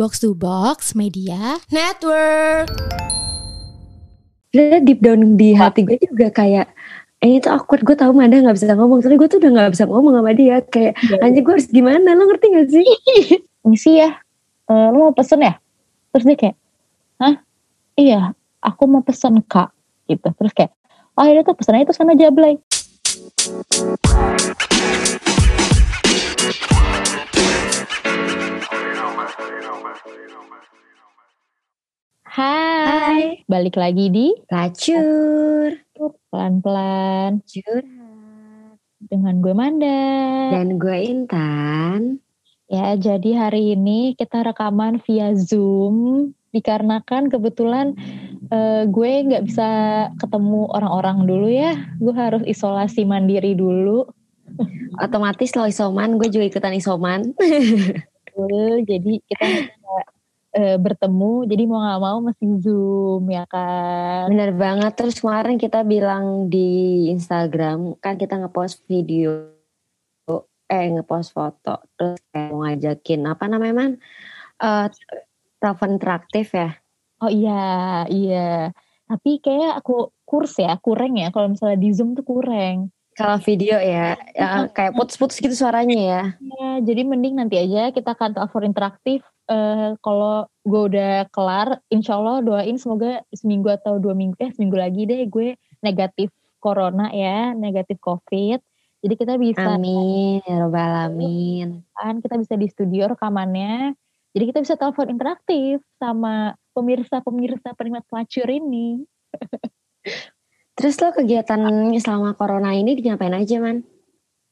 Box to Box Media Network. Sebenarnya deep down di hati gue juga kayak eh itu awkward gue tahu Manda nggak bisa ngomong. Tapi gue tuh udah nggak bisa ngomong sama dia kayak anjir gue harus gimana? Lo ngerti gak sih? Misi ya uh, lo mau pesen ya? Terus dia kayak hah? Iya aku mau pesen kak. Gitu. Terus kayak oh ya tuh pesannya itu sana jablay Hai, balik lagi di Lacur pelan-pelan Curhat dengan gue Manda. Dan gue Intan Ya, jadi hari ini kita rekaman via Zoom dikarenakan kebetulan uh, gue nggak bisa ketemu orang-orang dulu ya. Gue harus isolasi mandiri dulu. Otomatis lo isoman, gue juga ikutan isoman. jadi kita uh, bertemu jadi mau nggak mau mesti zoom ya kan? Bener banget. Terus kemarin kita bilang di Instagram kan kita ngepost video eh ngepost foto terus kayak mau ngajakin apa namanya man? Uh, telepon interaktif ya? Oh iya iya. Tapi kayak aku kurs ya kurang ya. Kalau misalnya di zoom tuh kurang kalau video ya, ya kayak putus-putus gitu suaranya ya. Ya, jadi mending nanti aja kita akan telepon interaktif uh, kalau gue udah kelar, insya Allah doain semoga seminggu atau dua minggu, eh seminggu lagi deh gue negatif corona ya, negatif covid. Jadi kita bisa. Amin, ya robbal alamin. Kan kita bisa di studio rekamannya. Jadi kita bisa telepon interaktif sama pemirsa-pemirsa penikmat pelacur ini. Terus lo kegiatan selama corona ini ngapain aja man?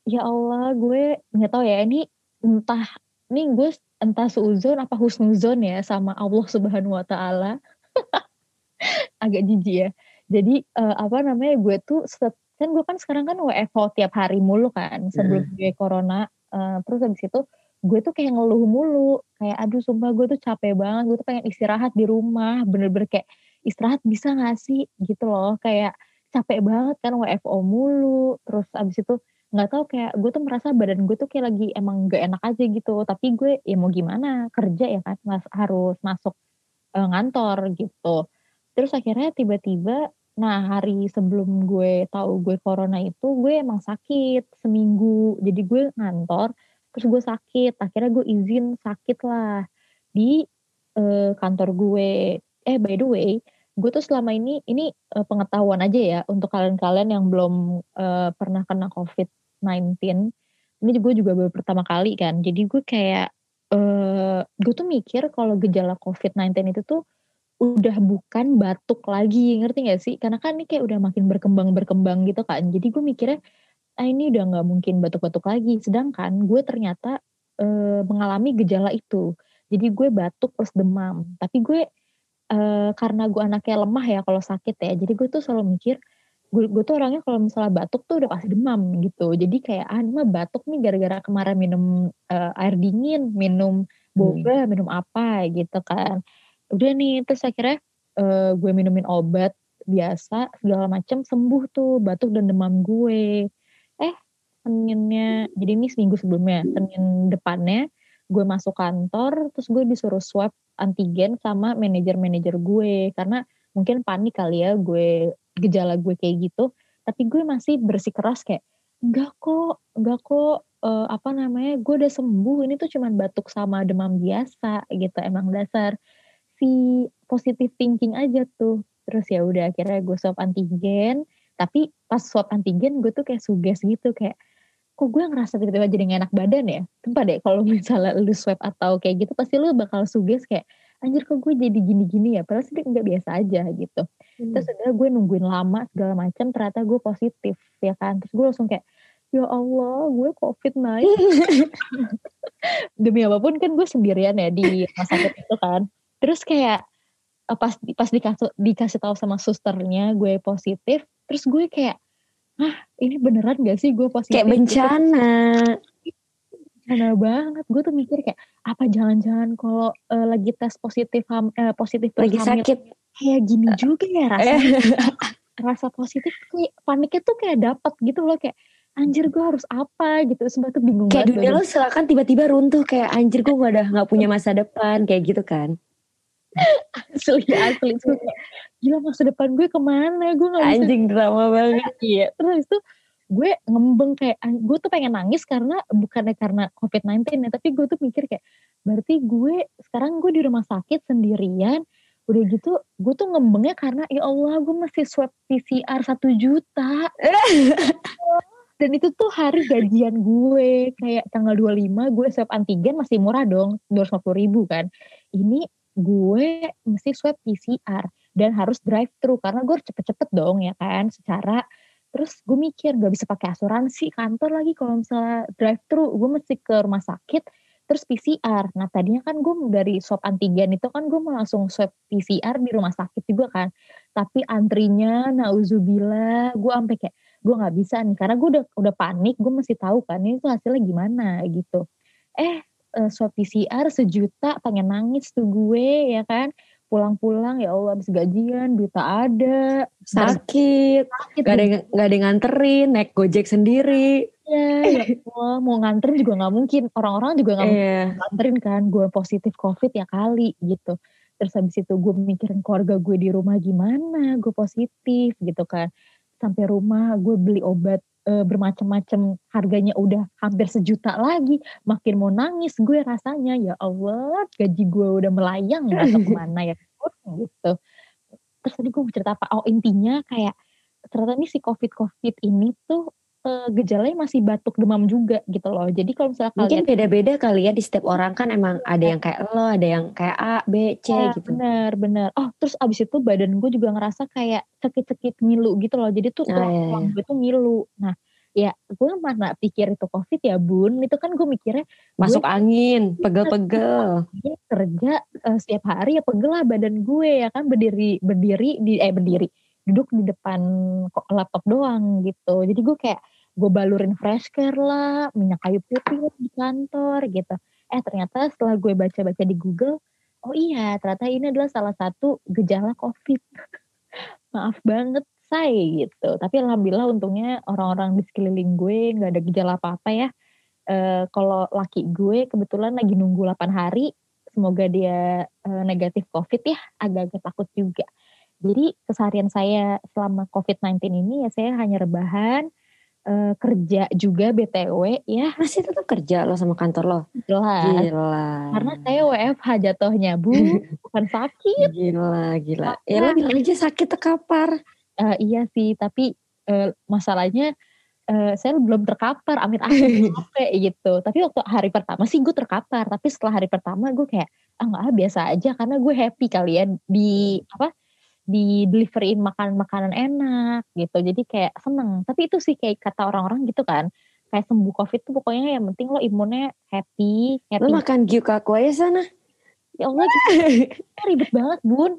Ya Allah, gue nggak tahu ya ini entah ini gue entah suuzon apa husnuzon ya sama Allah Subhanahu wa taala. Agak jijik ya. Jadi uh, apa namanya gue tuh set, kan gue kan sekarang kan WFO tiap hari mulu kan sebelum gue corona uh, terus habis itu gue tuh kayak ngeluh mulu kayak aduh sumpah gue tuh capek banget gue tuh pengen istirahat di rumah bener-bener kayak istirahat bisa gak sih gitu loh kayak capek banget kan WFO mulu. Terus abis itu nggak tahu kayak gue tuh merasa badan gue tuh kayak lagi emang gak enak aja gitu. Tapi gue ya mau gimana kerja ya kan mas harus masuk e, ngantor gitu. Terus akhirnya tiba-tiba nah hari sebelum gue tahu gue corona itu gue emang sakit seminggu. Jadi gue ngantor terus gue sakit. Akhirnya gue izin sakit lah di e, kantor gue. Eh by the way gue tuh selama ini ini uh, pengetahuan aja ya untuk kalian-kalian yang belum uh, pernah kena COVID-19. Ini gue juga baru pertama kali kan. Jadi gue kayak uh, gue tuh mikir kalau gejala COVID-19 itu tuh udah bukan batuk lagi, ngerti gak sih? Karena kan ini kayak udah makin berkembang berkembang gitu kan. Jadi gue mikirnya ah ini udah nggak mungkin batuk-batuk lagi. Sedangkan gue ternyata uh, mengalami gejala itu. Jadi gue batuk plus demam. Tapi gue uh, karena gue anaknya lemah ya kalau sakit ya. Jadi gue tuh selalu mikir gue, gue tuh orangnya kalau misalnya batuk tuh udah pasti demam gitu. Jadi kayak ah ini mah batuk nih gara-gara kemarin minum uh, air dingin minum boba hmm. minum apa gitu kan. Udah nih terus akhirnya uh, gue minumin obat biasa segala macam sembuh tuh batuk dan demam gue. Eh seninnya jadi ini seminggu sebelumnya senin depannya gue masuk kantor terus gue disuruh swab antigen sama manajer-manajer gue. Karena mungkin panik kali ya gue gejala gue kayak gitu. Tapi gue masih bersikeras kayak enggak kok enggak kok uh, apa namanya gue udah sembuh. Ini tuh cuman batuk sama demam biasa gitu. Emang dasar si positive thinking aja tuh. Terus ya udah akhirnya gue swab antigen. Tapi pas swab antigen gue tuh kayak suges gitu kayak kok gue ngerasa tiba-tiba jadi gak enak badan ya? Tempat deh kalau misalnya lu swab atau kayak gitu pasti lu bakal suges kayak anjir kok gue jadi gini-gini ya? Padahal sih nggak biasa aja gitu. Hmm. terus udah gue nungguin lama segala macam ternyata gue positif ya kan? Terus gue langsung kayak ya Allah gue covid naik demi apa pun kan gue sendirian ya di rumah sakit itu kan. Terus kayak eh, pas pas dikasih dikasih tahu sama susternya gue positif terus gue kayak ah ini beneran gak sih gue positif kayak bencana. Bencana banget. Gue tuh mikir kayak apa jangan-jangan kalau uh, lagi tes positif ham, uh, positif lagi hamil, sakit. kayak gini uh, juga ya rasanya rasa positif kayak paniknya tuh kayak dapat gitu loh kayak anjir gue harus apa? Gitu. Sempat tuh bingung kayak banget dunia lo silakan tiba-tiba runtuh kayak anjir gue udah nggak punya masa depan. Kayak gitu kan asli asli. Gila masa depan gue ke mana? Gue nggak bisa anjing drama banget. Iya terus itu gue ngembeng kayak gue tuh pengen nangis karena bukannya karena covid-19 ya tapi gue tuh mikir kayak berarti gue sekarang gue di rumah sakit sendirian udah gitu gue tuh ngembengnya karena ya Allah gue masih swab PCR satu juta. Dan itu tuh hari gajian gue kayak tanggal 25 gue swab antigen masih murah dong 250 ribu kan. Ini gue mesti swab PCR dan harus drive thru karena gue cepet-cepet dong ya kan secara terus gue mikir gak bisa pakai asuransi kantor lagi kalau misalnya drive thru gue mesti ke rumah sakit terus PCR nah tadinya kan gue dari swab antigen itu kan gue mau langsung swab PCR di rumah sakit juga kan tapi antrinya nauzubillah gue sampai kayak gue nggak bisa nih karena gue udah udah panik gue mesti tahu kan ini tuh hasilnya gimana gitu. Eh uh, swab PCR sejuta pengen nangis tuh gue ya kan? Pulang-pulang ya Allah habis gajian duit tak ada sakit. sakit. Gak ada gak ada nganterin naik gojek sendiri. Ya, ya Allah mau nganterin juga nggak mungkin. Orang-orang juga nggak iya. nganterin kan gue positif covid ya kali gitu. Terus habis itu gue mikirin keluarga gue di rumah gimana gue positif gitu kan. Sampai rumah gue beli obat eh, bermacam-macam harganya udah hampir sejuta lagi. Makin mau nangis gue rasanya ya Allah gaji gue udah melayang nggak tahu ke mana ya? Gitu. Terus tadi gue mau cerita apa? Oh intinya kayak ternyata nih si covid covid ini tuh eh, gejalanya masih batuk demam juga gitu loh. Jadi kalau misalnya mungkin kalian beda-beda kali ya di setiap orang. Kan emang ada yang kayak lo ada yang kayak A B C Ya, gitu. bener bener oh terus abis itu badan gue juga ngerasa kayak sakit-sakit ngilu gitu loh. Jadi tuh Ah, tulang iya, tulang gue tuh ngilu. Nah ya gue mana pikir itu covid ya bun. Itu kan gue mikirnya masuk angin pegel-pegel. gue kerja eh, setiap hari ya pegel lah badan gue ya kan. Berdiri berdiri di eh berdiri duduk di depan kok laptop doang gitu. Jadi gue kayak gue balurin fresh care lah minyak kayu putih di kantor gitu. Eh ternyata setelah gue baca-baca di Google oh iya ternyata ini adalah salah satu gejala covid. Maaf banget saya gitu. Tapi alhamdulillah untungnya orang-orang di sekeliling gue nggak ada gejala apa-apa ya. Eh, kalau laki gue kebetulan lagi nunggu 8 hari semoga dia eh, negatif covid ya. Agak-agak takut juga. Jadi keseharian saya selama covid-19 ini ya saya hanya rebahan eh, kerja juga btw ya. Masih tetap kerja lo sama kantor lo? Jelas. Gila. Karena saya WFH jatuhnya bu. Bukan sakit. Gila gila. Ya lo bilang aja sakit terkapar Eh, iya sih tapi eh, masalahnya eh, saya belum terkapar. Amit amit capek gitu. Tapi waktu hari pertama sih gue terkapar. Tapi setelah hari pertama gue kayak ah nggak ah, biasa aja. Karena gue happy kali ya di apa di deliveryin makanan makanan enak gitu. Jadi kayak seneng. Tapi itu sih kayak kata orang-orang gitu kan kayak sembuh covid tuh pokoknya yang penting lo imunnya happy lo happy makan gyukaku aja sana? Ya Allah gitu. ribet banget bun.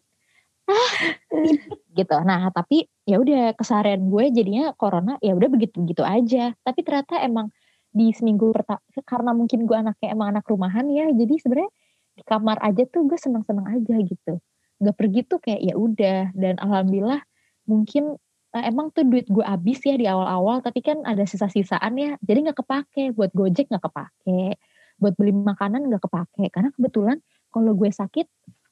Ah. Ribet gitu. Nah tapi ya udah keseharian gue jadinya corona ya udah begitu begitu aja. Tapi ternyata emang di seminggu pertama karena mungkin gue anaknya emang anak rumahan ya jadi sebenarnya di kamar aja tuh gue seneng seneng aja gitu nggak pergi tuh kayak ya udah. Dan alhamdulillah mungkin eh, emang tuh duit gue habis ya di awal-awal tapi kan ada sisa-sisaan ya. Jadi nggak kepake. Buat gojek nggak kepake. Buat beli makanan nggak kepake. Karena kebetulan kalau gue sakit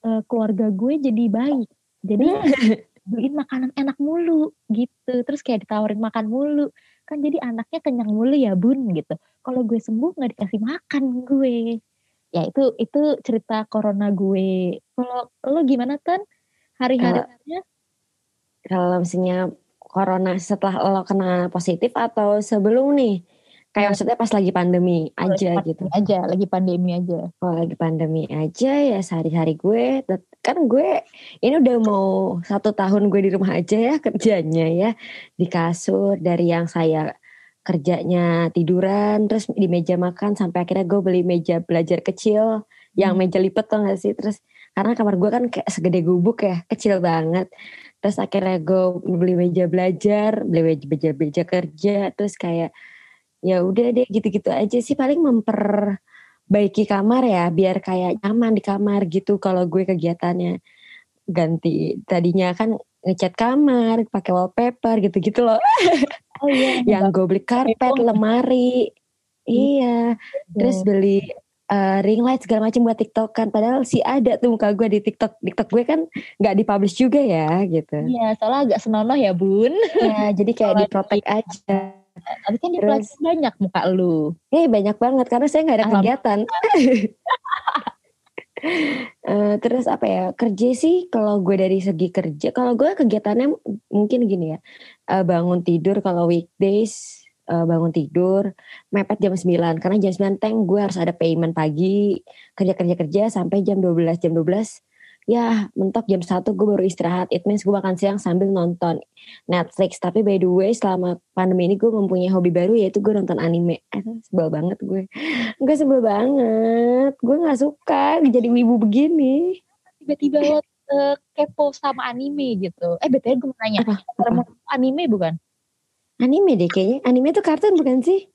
eh, keluarga gue jadi baik. Jadi beliin makanan enak mulu gitu. Terus kayak ditawarin makan mulu. Kan jadi anaknya kenyang mulu ya bun gitu. Kalau gue sembuh nggak dikasih makan gue ya itu itu cerita corona gue. Kalau lo gimana kan hari-harinya kalau misalnya corona setelah lo kena positif atau sebelum nih? Kayak maksudnya pas lagi pandemi aja gitu. aja lagi pandemi aja. Kalau lagi pandemi aja ya sehari-hari gue kan gue ini udah mau satu tahun gue di rumah aja ya kerjanya ya. Di kasur dari yang saya kerjanya tiduran terus di meja makan sampai akhirnya gue beli meja belajar kecil yang Hmm. meja lipat tuh gak sih? Terus karena kamar gue kan kayak segede gubuk ya kecil banget. Terus akhirnya gue beli meja belajar beli meja meja, meja kerja terus kayak ya udah deh gitu-gitu aja sih. Paling memperbaiki kamar ya biar kayak nyaman di kamar gitu kalau gue kegiatannya. Ganti tadinya kan ngecat kamar, pakai wallpaper gitu-gitu loh. Oh iya. yang gue beli karpet, Kepo. lemari. Iya, terus beli eh, ring light segala macam buat TikTok kan. Padahal sih ada tuh muka gue di TikTok. TikTok gue kan nggak dipublish juga ya gitu. Iya, soalnya agak senonoh ya bun. Ya, jadi kayak Kalau diprotek aja. Tapi kan di Terus- banyak muka lu. Eh banyak banget karena saya nggak ada kegiatan. Eh, terus apa ya kerja sih kalau gue dari segi kerja kalau gue kegiatannya mungkin gini ya eh, bangun tidur kalau weekdays eh, bangun tidur mepet jam 9 karena jam 9 teng gue harus ada payment pagi kerja kerja kerja sampai jam 12 jam 12 ya mentok jam 1 gue baru istirahat it means gue makan siang sambil nonton Netflix tapi by the way selama pandemi ini gue mempunyai hobi baru yaitu gue nonton anime eh, sebel banget gue gue sebel banget gue nggak suka jadi wibu begini Tiba-tiba lo eh, kepo sama anime gitu. Eh betul gue mau nanya. Apa? Anime bukan? anime deh kayaknya anime tuh kartun bukan sih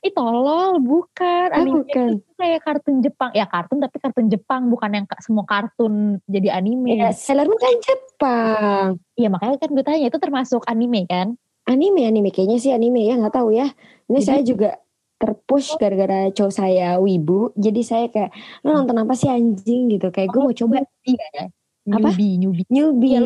Ih tolol, bukan. Anime bukan. itu kayak kartun Jepang. Ya kartun tapi kartun Jepang. Bukan yang semua kartun jadi anime. ya Sailor Moon kan Jepang Iya makanya kan gue tanya itu termasuk anime kan? anime anime kayaknya sih anime ya nggak tahu ya ini Jadi- saya juga terpush gara-gara cowok saya wibu jadi saya kayak lo nonton apa sih anjing gitu kayak gue mau coba Iya. Apa? Newbie, newbie. newbie Iya,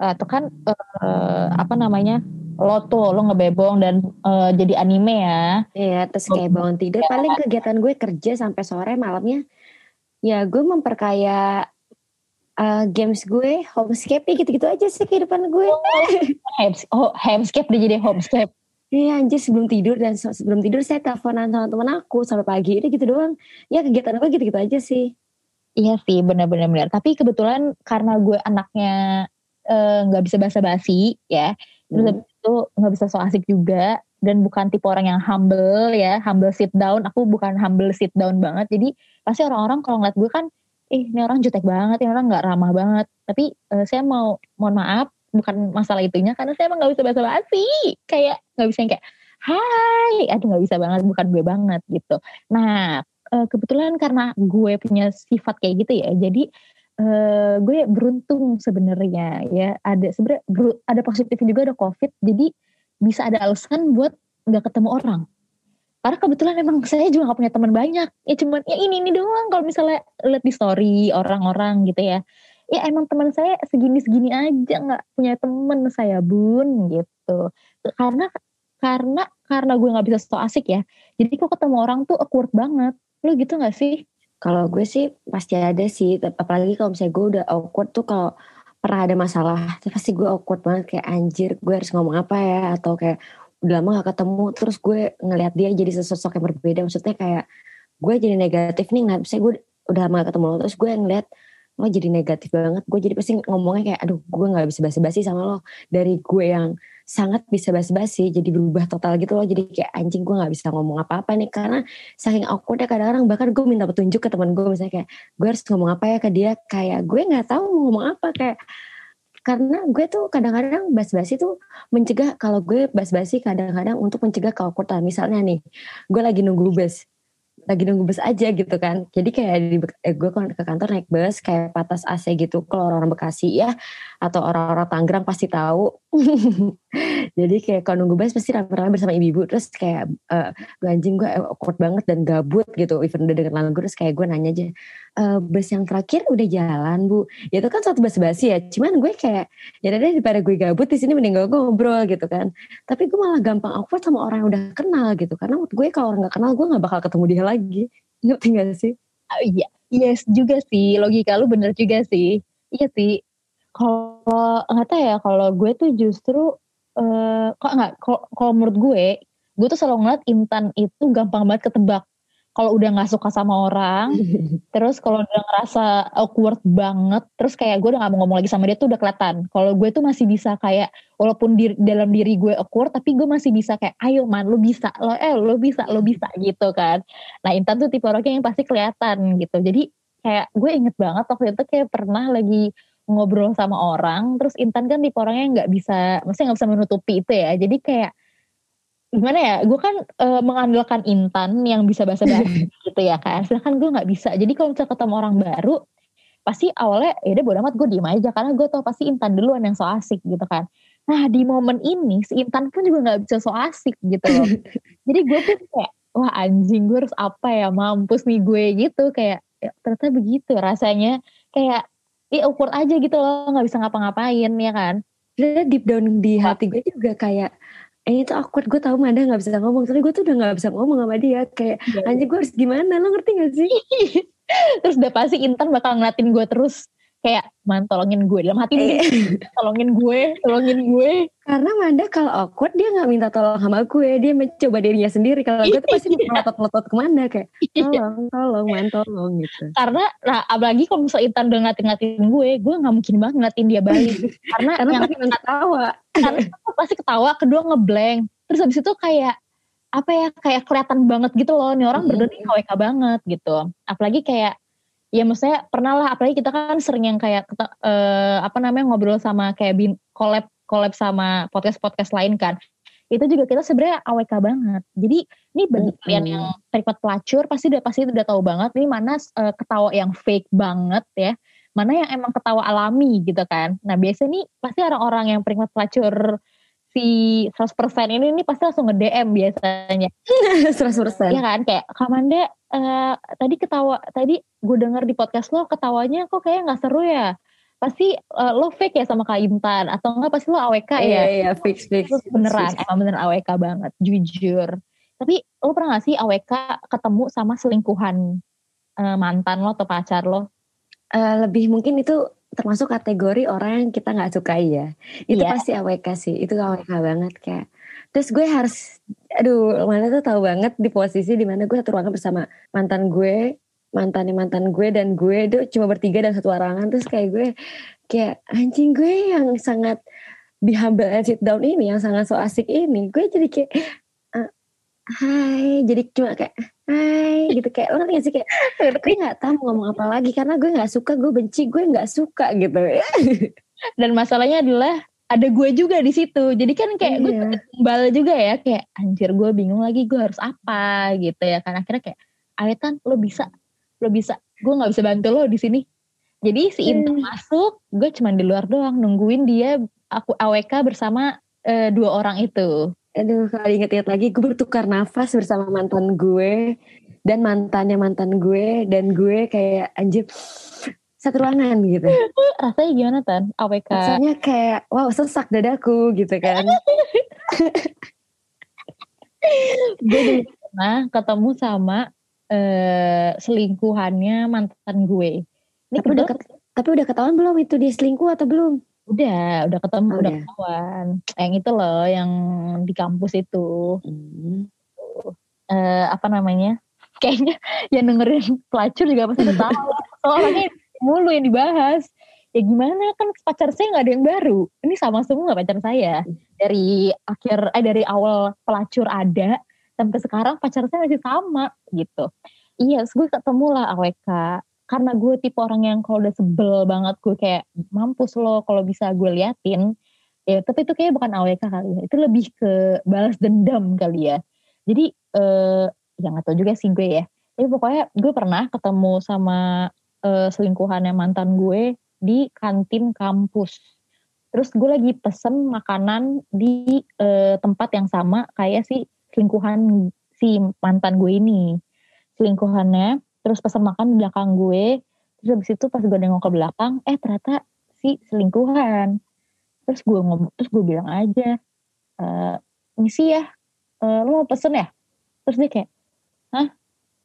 Eh, itu kan eh, apa namanya? Lo tuh lo ngebebong dan eh, jadi anime ya. Iya, terus kayak bangun tidur. Paling kegiatan gue kerja sampai sore malamnya. Ya gue memperkaya uh, games gue, homescape gitu-gitu aja sih kehidupan gue. Oh, homescape dia jadi homescape. Iya anjir sebelum tidur dan se- sebelum tidur saya teleponan sama temen aku sampai pagi. Ini gitu doang. Ya kegiatan gue gitu-gitu aja sih. Iya sih benar-benar benar. Tapi kebetulan karena gue anaknya eh, nggak bisa basa-basi ya, terus Hmm. itu nggak bisa so asik juga dan bukan tipe orang yang humble ya, humble sit down. Aku bukan humble sit down banget. Jadi pasti orang-orang kalau ngeliat gue kan, eh ini orang jutek banget, ini orang nggak ramah banget. Tapi eh, saya mau mohon maaf, bukan masalah itunya karena saya emang nggak bisa basa-basi. Kayak nggak bisa yang kayak Hai, aduh nggak bisa banget, bukan gue banget gitu. Nah, eh, kebetulan karena gue punya sifat kayak gitu ya jadi eh, gue beruntung sebenarnya ya ada sebenarnya ada positifnya juga ada covid jadi bisa ada alasan buat nggak ketemu orang. Karena kebetulan emang saya juga gak punya teman banyak ya cuman ya ini ini doang kalau misalnya lihat di story orang-orang gitu ya. Ya emang teman saya segini-segini aja nggak punya temen saya bun gitu. Karena karena karena gue nggak bisa so asik ya jadi kok ketemu orang tuh awkward banget. Lu gitu gak sih? Kalau gue sih pasti ada sih. Apalagi kalau misalnya gue udah awkward tuh kalau pernah ada masalah. Pasti gue awkward banget kayak anjir gue harus ngomong apa ya. Atau kayak udah lama gak ketemu. Terus gue ngelihat dia jadi sesosok yang berbeda. Maksudnya kayak gue jadi negatif nih. Nggak bisa gue udah lama gak ketemu lo. Terus gue ngeliat lo jadi negatif banget. Gue jadi pasti ngomongnya kayak aduh gue gak bisa basa-basi sama lo. Dari gue yang sangat bisa basa-basi jadi berubah total gitu loh. Jadi kayak anjing gue gak bisa ngomong apa-apa nih. Karena saking awkwardnya kadang-kadang bahkan gue minta petunjuk ke teman gue misalnya kayak gue harus ngomong apa ya ke dia? Kayak gue nggak tahu mau ngomong apa. Kayak karena gue tuh kadang-kadang bas-basi tuh mencegah kalau gue bas-basi kadang-kadang untuk mencegah keawkwardan misalnya nih gue lagi nunggu bus lagi nunggu bus aja gitu kan. Jadi kayak di, eh, gue ke kantor naik bus kayak patas AC gitu kalau orang-orang Bekasi ya atau orang-orang Tangerang pasti tahu jadi kayak kalau nunggu bus pasti rame-rame bersama ibu-ibu. Terus kayak eh, Duh, anjing gue awkward banget dan gabut gitu. Even udah dengan lagu terus kayak gue nanya aja e, bus yang terakhir udah jalan bu. Ya itu kan satu bus basi ya. Cuman gue kayak ya deh daripada gue gabut di sini mending gue ngobrol gitu kan. Tapi gue malah gampang awkward sama orang yang udah kenal gitu. Karena gue kalau orang gak kenal gue gak bakal ketemu dia lagi. Ngerti gak sih? Oh, iya, yes juga sih. Logika lu bener juga sih. Iya sih. Kalau nggak tahu ya, kalau gue tuh justru eh kok nggak? Kalau kalau menurut gue, gue tuh selalu ngeliat Intan itu gampang banget ketebak. Kalau udah nggak suka sama orang, terus kalau udah ngerasa awkward banget, terus kayak gue udah gak mau ngomong lagi sama dia tuh udah kelihatan. Kalau gue tuh masih bisa kayak, walaupun di dalam diri gue awkward, tapi gue masih bisa kayak, ayo man, lo bisa, lo eh lo bisa, lo bisa gitu kan. Nah Intan tuh tipe orangnya yang pasti kelihatan gitu. Jadi kayak gue inget banget waktu itu kayak pernah lagi ngobrol sama orang, terus Intan kan tipe orangnya nggak bisa, maksudnya nggak bisa menutupi itu ya. Jadi kayak gimana ya, gue kan eh, mengandalkan Intan yang bisa bahasa bahasa gitu ya kan. Sedangkan gue nggak bisa. Jadi kalau misalnya ketemu orang baru, pasti awalnya ya udah bodo amat gue diem aja karena gue tau pasti Intan duluan yang so asik gitu kan nah di momen ini si Intan pun juga nggak bisa so asik gitu loh jadi gue tuh kayak wah anjing gue harus apa ya mampus nih gue gitu kayak ya, ternyata begitu rasanya kayak ya ukur aja gitu loh nggak bisa ngapa-ngapain ya kan? Sebenarnya deep down di hati gue juga kayak eh itu awkward gue tau Manda gak bisa ngomong. Tapi gue tuh udah gak bisa ngomong sama dia kayak Iya. anjir gue harus gimana? Lo ngerti gak sih? Terus udah pasti Intan bakal ngeliatin gue terus kayak man tolongin gue. Dalam hati Eh. nih tolongin gue tolongin gue. Karena Manda kalau awkward dia gak minta tolong sama gue. Dia mencoba dirinya sendiri. Kalau gue tuh pasti melotot-melotot ke Manda kayak tolong tolong man tolong gitu. Karena nah apalagi kalau misalnya Intan udah ngatin-ngatin gue gue nggak mungkin banget ngeliatin dia balik. Karena karena yang pasti ketawa. karena pasti ketawa kedua ngeblank. Terus habis itu kayak apa ya kayak kelihatan banget gitu loh. Nih orang Mhm. berdua nih KWK banget gitu. Apalagi kayak ya maksudnya pernah lah apalagi kita kan sering yang kayak eh, apa namanya ngobrol sama kayak bin collab collab sama podcast podcast lain kan. Itu juga kita sebenarnya AWK banget. Jadi ini bagi Mhm. kalian yang terlibat pelacur pasti udah pasti udah tahu banget ini mana eh, ketawa yang fake banget ya. Mana yang emang ketawa alami gitu kan. Nah biasanya nih pasti orang-orang yang penikmat pelacur si 100% ini nih pasti langsung nge-DM biasanya. 100% Iya kan? Kayak Kamanda eh, tadi ketawa tadi gue denger di podcast lo ketawanya kok kayak nggak seru ya? Pasti eh, lo fake ya sama Kak Intan atau enggak pasti lo AWK iya ya? Iya fix fix Itu beneran emang bener AWK banget jujur. Tapi lo pernah gak sih AWK ketemu sama selingkuhan eh, mantan lo atau pacar lo? Eh, lebih mungkin itu termasuk kategori orang yang kita nggak sukai ya. Itu Iya. pasti AWK sih. Itu AWK banget kayak. Terus gue harus, aduh, mana tuh tahu banget di posisi di mana gue satu ruangan bersama mantan gue, mantannya mantan gue dan gue itu cuma bertiga dan satu ruangan. Terus kayak gue, kayak anjing gue yang sangat be humble and sit down ini, yang sangat so asik ini, gue jadi kayak, hai, jadi cuma kayak hai gitu. Kayak lo ngerti gak sih? Kayak gue nggak tahu mau ngomong apa lagi. Karena gue nggak suka gue benci gue nggak suka gitu. Dan masalahnya adalah ada gue juga di situ. Jadi kan kayak gue Iya. tumbal juga ya. Kayak anjir gue bingung lagi gue harus apa gitu ya kan. Akhirnya kayak Aetan lo bisa. Lo bisa. Gue nggak bisa bantu lo di sini. Jadi si Intan Hmm. masuk gue cuman di luar doang nungguin dia aku AWK bersama eh, dua orang itu aduh kalau inget-inget lagi gue bertukar nafas bersama mantan gue dan mantannya mantan gue dan gue kayak anjir satu ruangan gitu. Rasanya gimana tan? AWK rasanya kayak wow sesak dadaku gitu kan. Gue dulu pernah ketemu sama eh, selingkuhannya mantan gue. Ini tapi udah tapi udah ketahuan belum itu dia selingkuh atau belum Udah, udah ketemu, Oh, udah udah. ketahuan. Yang itu loh, yang di kampus itu. Hmm. eh apa namanya? Kayaknya yang dengerin pelacur juga pasti ketawa. Soalnya mulu yang dibahas. Ya gimana kan pacar saya nggak ada yang baru. Ini sama semua pacar saya. Dari akhir, eh dari awal pelacur ada sampai sekarang pacar saya masih sama gitu. Iya, terus gue ketemu lah AWK. Karena gue tipe orang yang kalau udah sebel banget gue kayak mampus lo kalau bisa gue liatin. Ya, tapi itu kayak bukan AWK kali ya. Itu lebih ke balas dendam kali ya. Jadi eh ya nggak tahu juga sih gue ya. Tapi pokoknya gue pernah ketemu sama eh, selingkuhannya mantan gue di kantin kampus. Terus gue lagi pesen makanan di eh, tempat yang sama kayak si selingkuhan si mantan gue ini. Selingkuhannya terus pesen makan di belakang gue. Terus habis itu pas gue nengok ke belakang, eh ternyata si selingkuhan. Terus gue ngomong, terus gue bilang aja, eh misi ya, eh, lo mau pesen ya? Terus dia kayak, hah?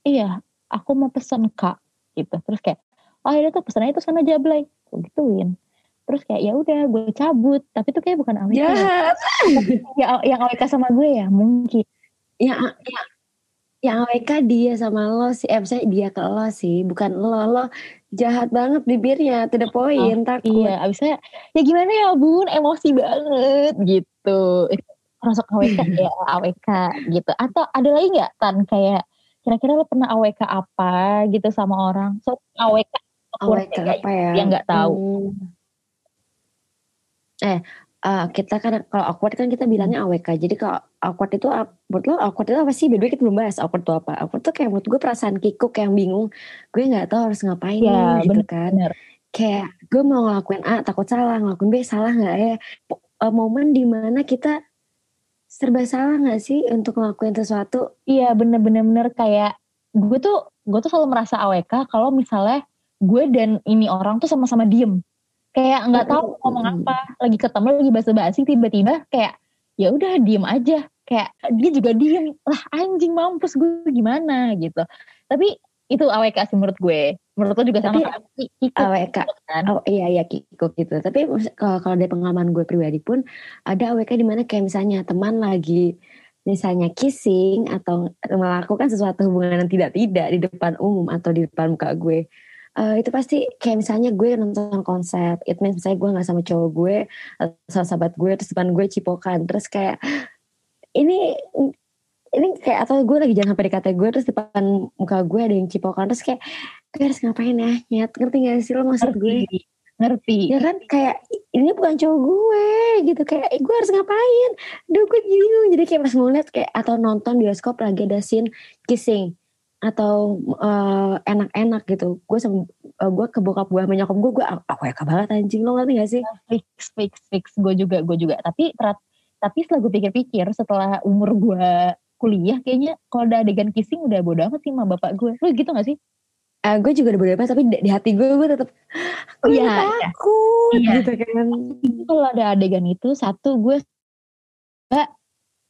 Iya, aku mau pesen kak. Gitu. Terus kayak, oh ya tuh pesennya itu sana jablay. Gue gituin. Terus kayak ya udah gue cabut. Tapi itu kayak bukan AWK. ya. jahat Ya, yang AWK sama gue ya mungkin. yang yang yang AWK dia sama lo sih eh maksudnya dia ke lo sih bukan lo lo jahat banget bibirnya tidak poin takut Iya, abisnya ya gimana ya bun, emosi banget gitu. Masuk AWK ya AWK gitu. Atau ada lagi nggak tan kayak kira-kira lo pernah AWK apa gitu sama orang? So AWK AWK apa ya Dia nggak tahu. Hmm. eh uh, kita kan kalau awkward kan kita bilangnya AWK. Jadi kalau awkward itu menurut lo awkward itu apa sih? Beda kita belum bahas awkward itu apa. Awkward tuh kayak menurut gue perasaan kikuk yang bingung. Gue nggak tahu harus ngapain Ya, nih, gitu bener, kan. bener. Kayak gue mau ngelakuin A takut salah, ngelakuin B salah nggak ya? Uh, momen di mana kita serba salah nggak sih untuk ngelakuin sesuatu? Iya bener-bener bener kayak gue tuh gue tuh selalu merasa AWK kalau misalnya gue dan ini orang tuh sama-sama diem kayak nggak tahu ngomong apa lagi ketemu lagi basa-basi tiba-tiba kayak ya udah diem aja. Kayak dia juga diem lah anjing mampus gue gimana? Gitu. Tapi itu AWK sih menurut gue. Menurut lo juga sama Tapi kan Ki- kikuk AWK gitu kan? Oh iya iya kikuk gitu. Tapi kalau kalau dari pengalaman gue pribadi pun ada AWK di mana kayak misalnya teman lagi misalnya kissing atau melakukan sesuatu hubungan yang tidak tidak di depan umum atau di depan muka gue. Eh, itu pasti kayak misalnya gue nonton konser, it means misalnya gue nggak sama cowok gue, atau sama sahabat gue, terus depan gue cipokan, terus kayak ini ini kayak atau gue lagi jalan sampai dekat gue terus depan muka gue ada yang cipokan terus kayak gue harus ngapain ya nyet? Ngerti gak sih lo maksud gue? Ngerti ngerti. Ya kan? Kayak ini bukan cowok gue gitu. Kayak eh, gue harus ngapain? Duh gue bingung. Jadi kayak pas ngeliat kayak atau nonton bioskop lagi ada scene kissing atau eh, enak-enak gitu. Gue sama eh, gue ke bokap gue sama nyokap gue gue aku ya banget anjing lo ngerti gak sih? Fix fix fix. Gue juga gue juga. Tapi terat, tapi setelah gue pikir-pikir setelah umur gue kuliah kayaknya kalau ada adegan kissing udah bodo amat sih sama bapak gue. Lu gitu gak sih? Eh, gue juga udah berdebat tapi di, di hati gue gue tetap Iya, iya. takut Iya. gitu kan. Kalau ada adegan itu satu gue gak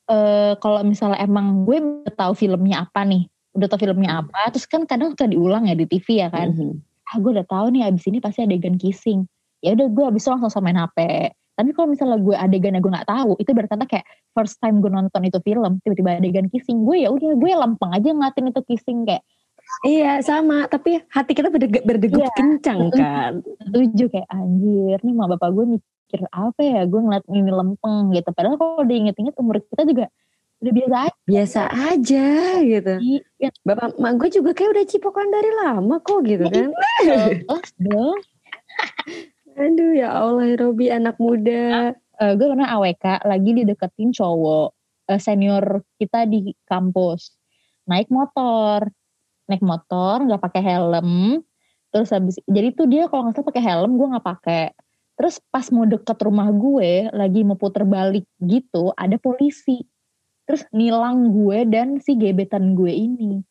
eh kalau misalnya emang gue tahu filmnya apa nih udah tahu filmnya apa terus kan kadang suka diulang ya di TV ya kan. Mhm. ah gue udah tahu nih abis ini pasti adegan kissing. Ya udah gue abis itu langsung sama main HP tapi kalau misalnya gue adegan yang gue nggak tahu itu berarti kayak first time gue nonton itu film tiba-tiba adegan kissing gue ya udah gue lempeng aja ngeliatin itu kissing kayak Iya sama, tapi hati kita berdegup, berdegup Iya. kencang kan. setuju kayak anjir nih mah bapak gue mikir apa ya? Gue ngeliat ini lempeng gitu. Padahal kalau diinget-inget umur kita juga udah biasa aja Biasa aja gitu. sih. ya Bapak mak gue juga kayak udah cipokan dari lama kok gitu kan. jelas dong Aduh ya Allah Robi anak muda. Eh, gue pernah AWK lagi dideketin cowok eh, senior kita di kampus naik motor naik motor nggak pakai helm terus habis jadi tuh dia kalau nggak salah pakai helm gue nggak pakai terus pas mau deket rumah gue lagi mau puter balik gitu ada polisi terus nilang gue dan si gebetan gue ini.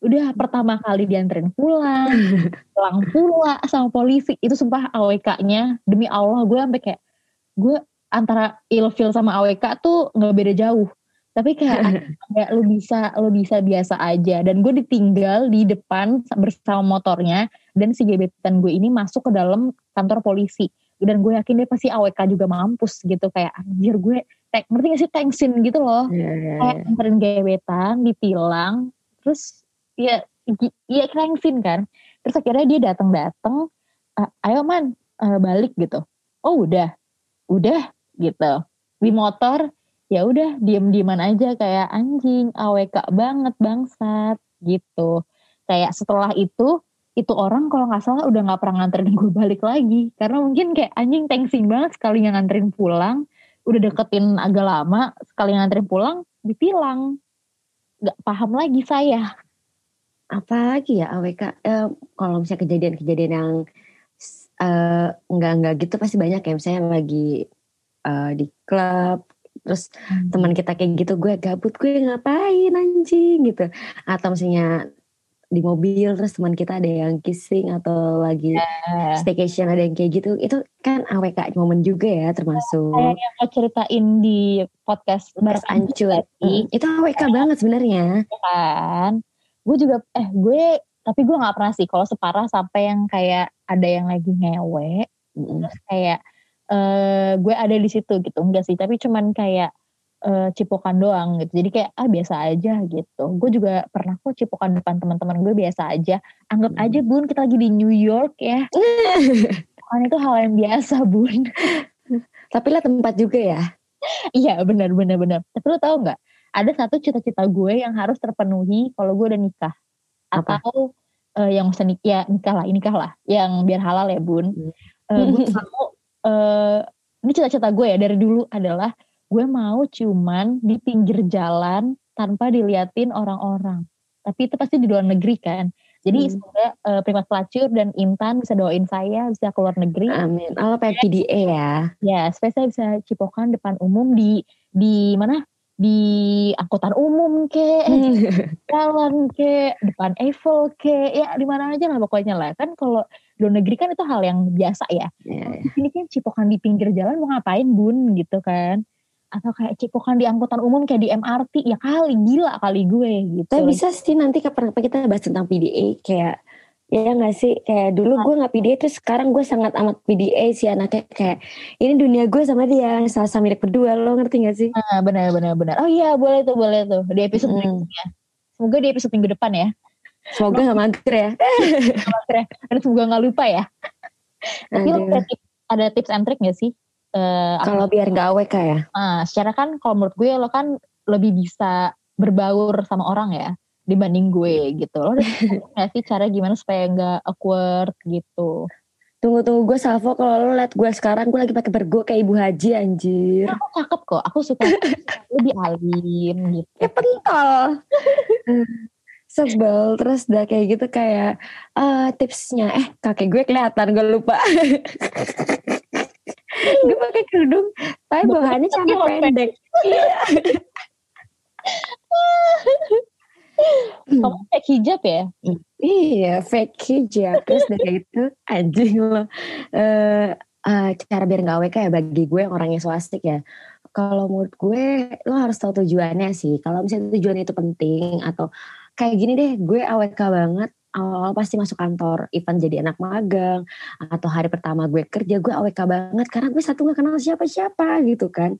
Udah pertama kali dianterin pulang pulang pula sama polisi. Itu sumpah AWK-nya demi Allah gue sampai kayak gue antara ilfil sama AWK tuh nggak beda jauh. Tapi kayak kayak lu bisa lu bisa biasa aja. Dan gue ditinggal di depan bersama motornya dan si gebetan gue ini masuk ke dalam kantor polisi dan gue yakin dia pasti AWK juga mampus gitu. Kayak anjir gue kayak ngerti gak sih tensin gitu loh. Iya, iya, kayak iya. nganterin gebetan ditilang terus ya ya tensin kan. Terus akhirnya dia datang datang ayo man eh, balik gitu. Oh udah udah gitu. Di motor ya udah diem dieman aja kayak anjing AWK banget bangsat gitu. Kayak setelah itu itu orang kalau nggak salah udah nggak pernah nganterin gue balik lagi. Karena mungkin kayak anjing tensin banget sekali yang nganterin pulang. Udah deketin agak lama sekali nganterin pulang ditilang. Nggak paham lagi saya. Apalagi ya AWK. Eh, kalau misalnya kejadian-kejadian yang eh, enggak-enggak gitu pasti banyak ya. Misalnya lagi eh, di klub terus teman kita kayak gitu gue gabut gue ngapain anjing? gitu. Atau misalnya di mobil terus teman kita ada yang kissing atau lagi Eh, staycation ada yang kayak gitu itu kan AWK momen juga ya termasuk. Kayak yang mau ceritain di podcast bareng ancur tadi Mm, itu AWK banget sebenarnya. Kan? Gue juga eh gue tapi gue nggak pernah sih kalau separah sampai yang kayak ada yang lagi ngewe Mm-mm. terus kayak eh gue ada di situ gitu enggak sih tapi cuman kayak eh, cipokan doang gitu. Jadi kayak ah biasa aja gitu. Gue juga pernah kok cipokan depan teman-teman gue biasa aja. Anggap Hmm. aja bun kita lagi di New York ya. Kan itu hal yang biasa bun. Tapi lah tempat juga ya. Iya benar benar benar. Tapi lo tau nggak? Ada satu cita-cita gue yang harus terpenuhi kalau gue udah nikah. Apa? atau eh, yang usah nikah ya nikah lah nikah lah. Yang biar halal ya bun. Hmm. Eh, gue mau eh, ini cita-cita gue ya dari dulu adalah gue mau cuman di pinggir jalan tanpa diliatin orang-orang. Tapi itu pasti di luar negeri kan. Jadi hmm. semoga uh, Primas Pelacur dan Intan bisa doain saya bisa keluar negeri. Amin. Allah pengen PDA ya. Ya, supaya saya bisa cipokan depan umum di di mana? Di angkutan umum ke, jalan ke, depan Eiffel ke, ya di mana aja lah pokoknya lah. Kan kalau di luar negeri kan itu hal yang biasa ya. Yeah. Ini kan cipokan di pinggir jalan mau ngapain bun gitu kan atau kayak cipokan di angkutan umum kayak di MRT ya kali gila kali gue gitu. Tapi bisa sih nanti kapan kapan kita bahas tentang PDA kayak ya nggak sih kayak dulu gue nggak PDA terus sekarang gue sangat amat PDA sih anaknya kayak ini dunia gue sama dia sama sama milik berdua lo ngerti gak sih? Nah, benar benar benar. Oh iya boleh tuh boleh tuh di episode hmm. berikutnya. Semoga di episode minggu depan ya. Semoga nggak mager ya. Mager ya. Dan semoga nggak lupa ya. Tapi ada tips, ada tips and trick gak sih Uh, kalau biar nggak AWK ya? Uh, secara kan kalau menurut gue lo kan lebih bisa berbaur sama orang ya dibanding gue gitu. Lo nggak sih cara gimana supaya nggak awkward gitu? Tunggu tunggu gue Salvo kalau lo liat gue sekarang gue lagi pakai bergo kayak ibu haji anjir. Nah, aku cakep kok. Aku suka lebih alim gitu. Ya pentol. Sebel terus udah kayak gitu kayak uh, tipsnya eh kakek gue kelihatan gue lupa. Gue pakai kerudung tapi bahannya celana pendek. Kamu fake hijab ya? Iya fake hijab. Terus dari itu anjing lo uh, uh, cara biar gak WK ya bagi gue yang orangnya swastik ya. Kalau menurut gue lo harus tahu tujuannya sih. Kalau misalnya tujuan itu penting atau kayak gini deh gue AWK banget awal-awal pasti masuk kantor event jadi anak magang atau hari pertama gue kerja gue AWK banget karena gue satu gak kenal siapa-siapa gitu kan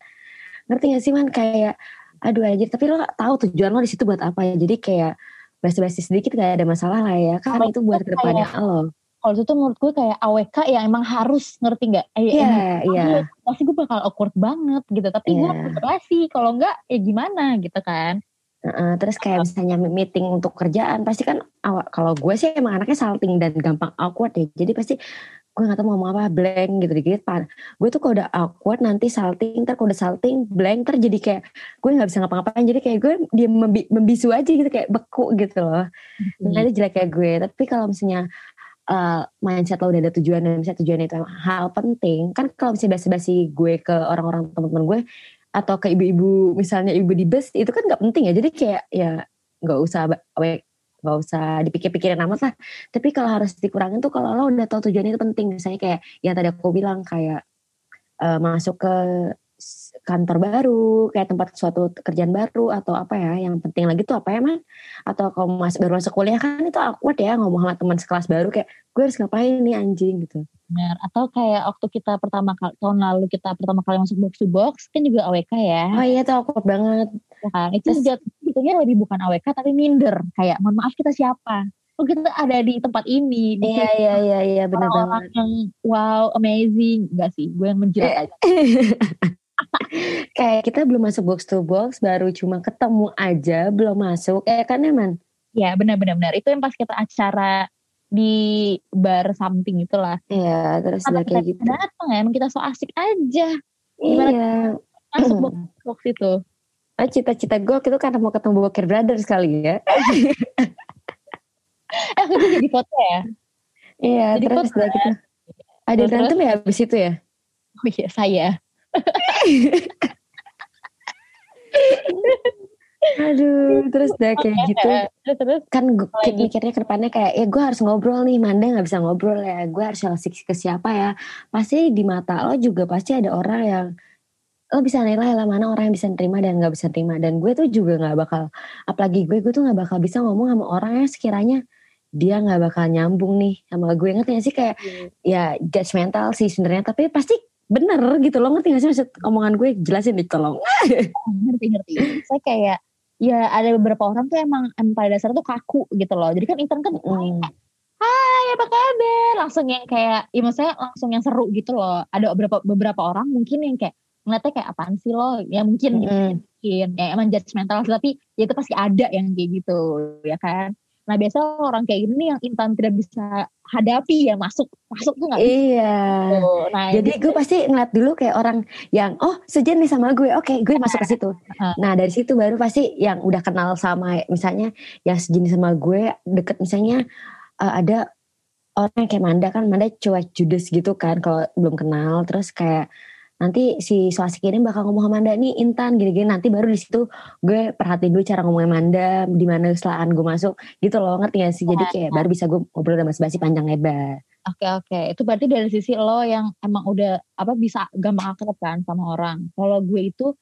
ngerti gak sih man kayak aduh aja tapi lo tahu tujuan lo di situ buat apa ya jadi kayak basi-basi sedikit gak ada masalah lah ya kan itu buat ke depannya lo kalau itu menurut gue kayak AWK yang emang harus ngerti nggak? Eh, iya, yeah, iya. Pasti gue bakal awkward banget gitu. Tapi yeah. gue relasi. Kalau enggak ya gimana gitu kan. Uh, terus kayak misalnya meeting untuk kerjaan pasti kan awak kalau gue sih emang anaknya salting dan gampang awkward ya jadi pasti gue nggak tahu mau ngomong apa blank gitu dikit pan. Gue tuh kalau udah awkward nanti salting ntar kalau udah salting blank ntar jadi kayak gue nggak bisa ngapa-ngapain jadi kayak gue dia membi membisu aja gitu kayak beku gitu loh. Hmm. nanti jelek kayak gue. Tapi kalau misalnya uh, mindset lo udah ada tujuan dan misalnya tujuan itu hal penting kan kalau misalnya basi-basi gue ke orang-orang teman-teman gue atau ke ibu-ibu misalnya ibu di bus itu kan nggak penting ya. Jadi kayak ya nggak usah nggak usah dipikir-pikirin amat lah. Tapi kalau harus dikurangin tuh kalau lo udah tahu tujuan itu penting. Misalnya kayak yang tadi aku bilang kayak uh, masuk ke kantor baru, kayak tempat suatu kerjaan baru atau apa ya, yang penting lagi tuh apa ya man? Atau kalau masih baru masuk kuliah kan itu awkward ya ngomong sama teman sekelas baru kayak gue harus ngapain nih anjing gitu. Benar. Atau kayak waktu kita pertama kali tahun lalu kita pertama kali masuk box to box kan juga AWK ya. Oh iya itu awkward banget. Kan? Itu juga sebetulnya lebih bukan AWK tapi minder kayak mohon maaf kita siapa? oh kita ada di tempat ini iya iya iya iya benar banget yang wow amazing enggak sih gue yang menjerat aja kayak kita belum masuk box to box baru cuma ketemu aja belum masuk. Eh kan emang ya benar benar benar. Itu yang pas kita acara di bar samping itulah. Iya terus udah kayak gitu. datang ya emang kita so asik aja. Gimana iya masuk box, box itu. Oh, cita-cita gue itu karena mau ketemu Bokir Brothers kali ya. Eh aku jadi foto ya? Iya jadi terus udah gitu. Ada berantem ya abis itu ya? Oh iya saya Aduh, terus udah kayak gitu. Terus, kan gue mikirnya ke depannya kayak, ya gue harus ngobrol nih, Manda gak bisa ngobrol ya. Gue harus seleksi ke siapa ya. Pasti di mata lo juga pasti ada orang yang lo bisa nilai lah mana orang yang bisa terima dan gak bisa terima. Dan gue tuh juga gak bakal, apalagi gue, gue tuh gak bakal bisa ngomong sama orang yang sekiranya dia gak bakal nyambung nih sama gue ngerti gak sih kayak hmm. ya judgmental sih sebenarnya tapi pasti bener gitu loh ngerti gak sih maksud omongan gue? Jelasin nih tolong. Ngerti ngerti. Saya kayak ya ada beberapa orang tuh emang, emang pada dasar tuh kaku gitu loh. Jadi kan intern kan mm. hai apa kabar? Langsung yang kayak ya maksudnya langsung yang seru gitu loh. Ada beberapa beberapa orang mungkin yang kayak ngeliatnya kayak apaan sih lo? Ya mungkin mm. gitu, mungkin. Ya emang judgmental tapi ya itu pasti ada yang kayak gitu ya kan Nah biasanya orang kayak gini yang Intan tidak bisa hadapi ya masuk masuk tuh nggak Iya. Tuh. Nah Jadi gue pasti ngeliat dulu kayak orang yang oh sejenis sama gue, oke gue masuk ke situ. Ah. Nah dari situ baru pasti yang udah kenal sama misalnya yang sejenis sama gue deket misalnya eh, ada orang yang kayak Manda kan Manda cuek judes gitu kan kalau belum kenal terus kayak nanti si so asik ini bakal ngomong sama Manda nih Intan gini-gini. Nanti baru di situ gue perhatiin dulu cara ngomongnya Manda di mana kesalahan gue masuk gitu loh. Ngerti gak sih? Jadi kayak baru bisa gue ngobrol sama basi panjang lebar. Oke oke, itu berarti dari sisi lo yang emang udah apa bisa gampang akrab kan sama orang. Kalau gue itu